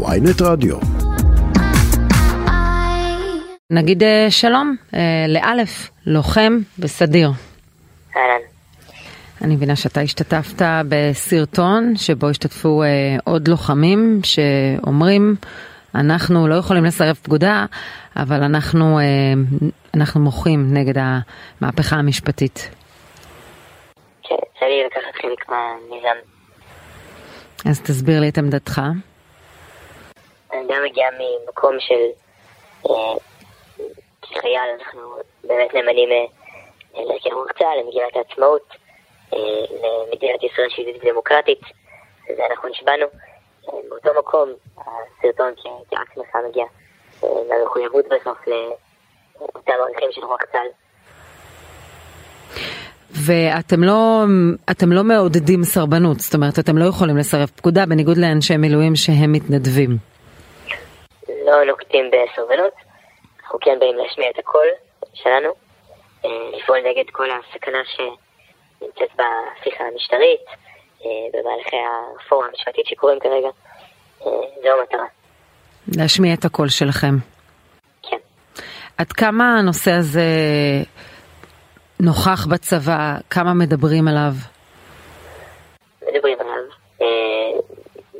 ויינט רדיו. נגיד אה, שלום אה, לאלף, לוחם בסדיר. אהלן. אני מבינה שאתה השתתפת בסרטון שבו השתתפו אה, עוד לוחמים שאומרים אנחנו לא יכולים לסרב פקודה, אבל אנחנו, אנחנו מוחים נגד המהפכה המשפטית. כן, יצא לי לקחת חלק מהמיזם. אז תסביר לי את עמדתך. אני גם מגיע ממקום של אה, כחייל, אנחנו באמת נאמנים אה, להרכב רוח צה"ל, למגילת העצמאות, אה, למדינת ישראל שיהודית ודמוקרטית, וזה אנחנו נשבענו. אה, באותו מקום, הסרטון כרק שמחה מגיע אה, למחויבות בסוף לאותם ערכים של רוח צה"ל. ואתם לא, אתם לא מעודדים סרבנות, זאת אומרת, אתם לא יכולים לסרב פקודה, בניגוד לאנשי מילואים שהם מתנדבים. לא נוקטים בסרבנות, אנחנו כן באים להשמיע את הקול שלנו, אה, לפעול נגד כל הסכנה שנמצאת בהפיכה המשטרית, אה, במהלכי הרפורמה המשפטית שקורים כרגע, אה, זו המטרה. להשמיע את הקול שלכם. כן. עד כמה הנושא הזה נוכח בצבא, כמה מדברים עליו? מדברים עליו,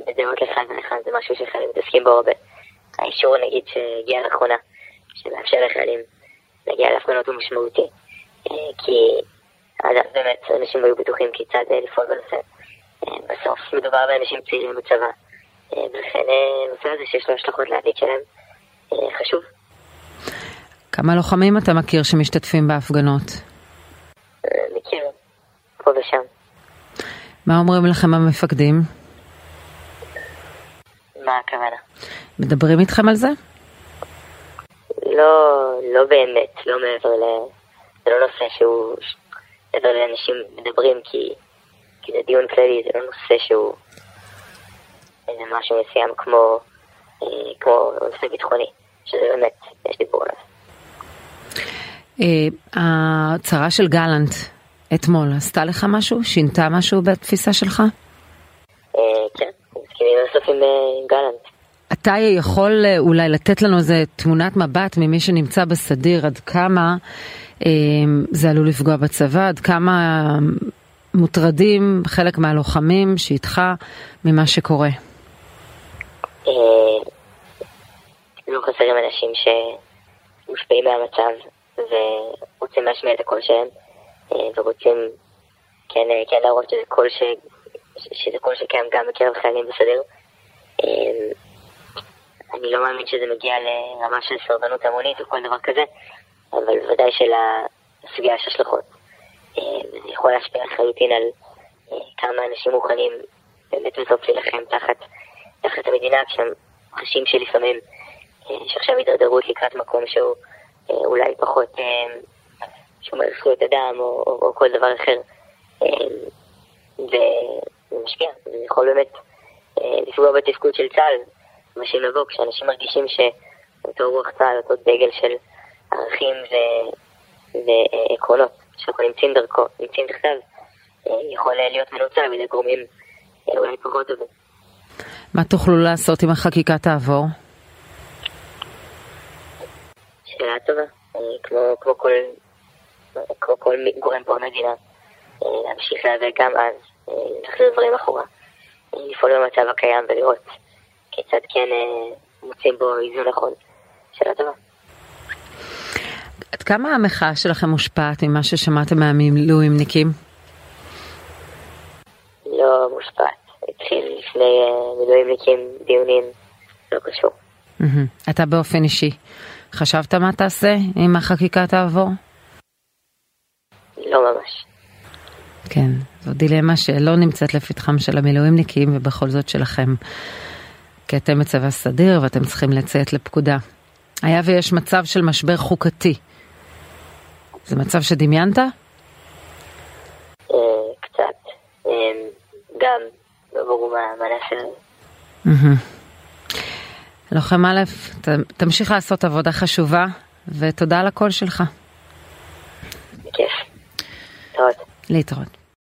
בדעות לכאן ולכאן זה משהו שחיילים מתעסקים בו הרבה. האישור נגיד שהגיע לאחרונה, שמאפשר לחיילים להגיע להפגנות הוא משמעותי. אה, כי אז באמת אנשים היו בטוחים כיצד אה, לפעול בנושא. אה, בסוף מדובר באנשים צעירים בצבא, ולכן הנושא הזה שיש לו השלכות לעתיד שלהם חשוב. כמה לוחמים אתה מכיר שמשתתפים בהפגנות? מכיר פה ושם. מה אומרים לכם המפקדים? מה הכוונה? מדברים איתכם על זה? לא, לא באמת, לא מעבר ל... זה לא נושא שהוא... מעבר לאנשים מדברים כי, כי זה דיון כללי, זה לא נושא שהוא איזה משהו מסוים כמו, אה, כמו נושא ביטחוני, שזה באמת, יש דיבור עליו. אה, ההצהרה של גלנט אתמול עשתה לך משהו? שינתה משהו בתפיסה שלך? אה, כן, מסכימים בסוף עם גלנט. אתה יכול אה, אולי לתת לנו איזה תמונת מבט ממי שנמצא בסדיר, עד כמה אה, זה עלול לפגוע בצבא, עד כמה מוטרדים חלק מהלוחמים שאיתך ממה שקורה. לא חסרים אנשים שמושפעים מהמצב ורוצים להשמיע את הקול שלהם אה, ורוצים כן, כן להראות. שזה קול שקיים גם בקרב חיילים בסדיר. אה, אני לא מאמין שזה מגיע לרמה של סרבנות המונית או כל דבר כזה, אבל בוודאי שלסוגיה יש השלכות. אה, זה יכול להשפיע לחלוטין על אה, כמה אנשים מוכנים באמת בסוף להילחם תחת, תחת המדינה, כשהם חשים שלפעמים אה, יש עכשיו הידרדרות לקראת מקום שהוא אה, אולי פחות אה, שומר זכויות אדם או, או, או כל דבר אחר. אה, וזה משפיע, זה יכול באמת אה, לפגוע בתפקוד של צה"ל, מה שנבוא, כשאנשים מרגישים שאותו רוח צה"ל, אותו דגל של ערכים ו... ועקרונות שאנחנו נמצאים דרכו, נמצאים תחתיו, אה, יכול להיות מנוצל על ידי גורמים אה, אולי פחות טובים. מה תוכלו לעשות אם החקיקה תעבור? שאלה טובה. אה, כמו, כמו כל, כמו כל גורם פה במדינה, להמשיך להיאבק גם אז, להחזיר דברים אחורה, לפעול במצב הקיים ולראות כיצד כן אה, מוצאים בו איזון נכון. שאלה טובה. עד כמה המחאה שלכם מושפעת ממה ששמעתם מהמילואימניקים? לא מושפעת. התחיל לפני אה, מילואימניקים דיונים, לא קשור. אתה באופן אישי, חשבת מה תעשה אם החקיקה תעבור? לא ממש. כן, זו דילמה שלא נמצאת לפתחם של המילואימניקים ובכל זאת שלכם. כי אתם בצבא סדיר ואתם צריכים לציית לפקודה. היה ויש מצב של משבר חוקתי. זה מצב שדמיינת? אה, קצת. אה, גם לא ברור מה. מהמם. לוחם א', ת- תמשיך לעשות עבודה חשובה, ותודה על הקול שלך. בכיף. טוב. להתראות.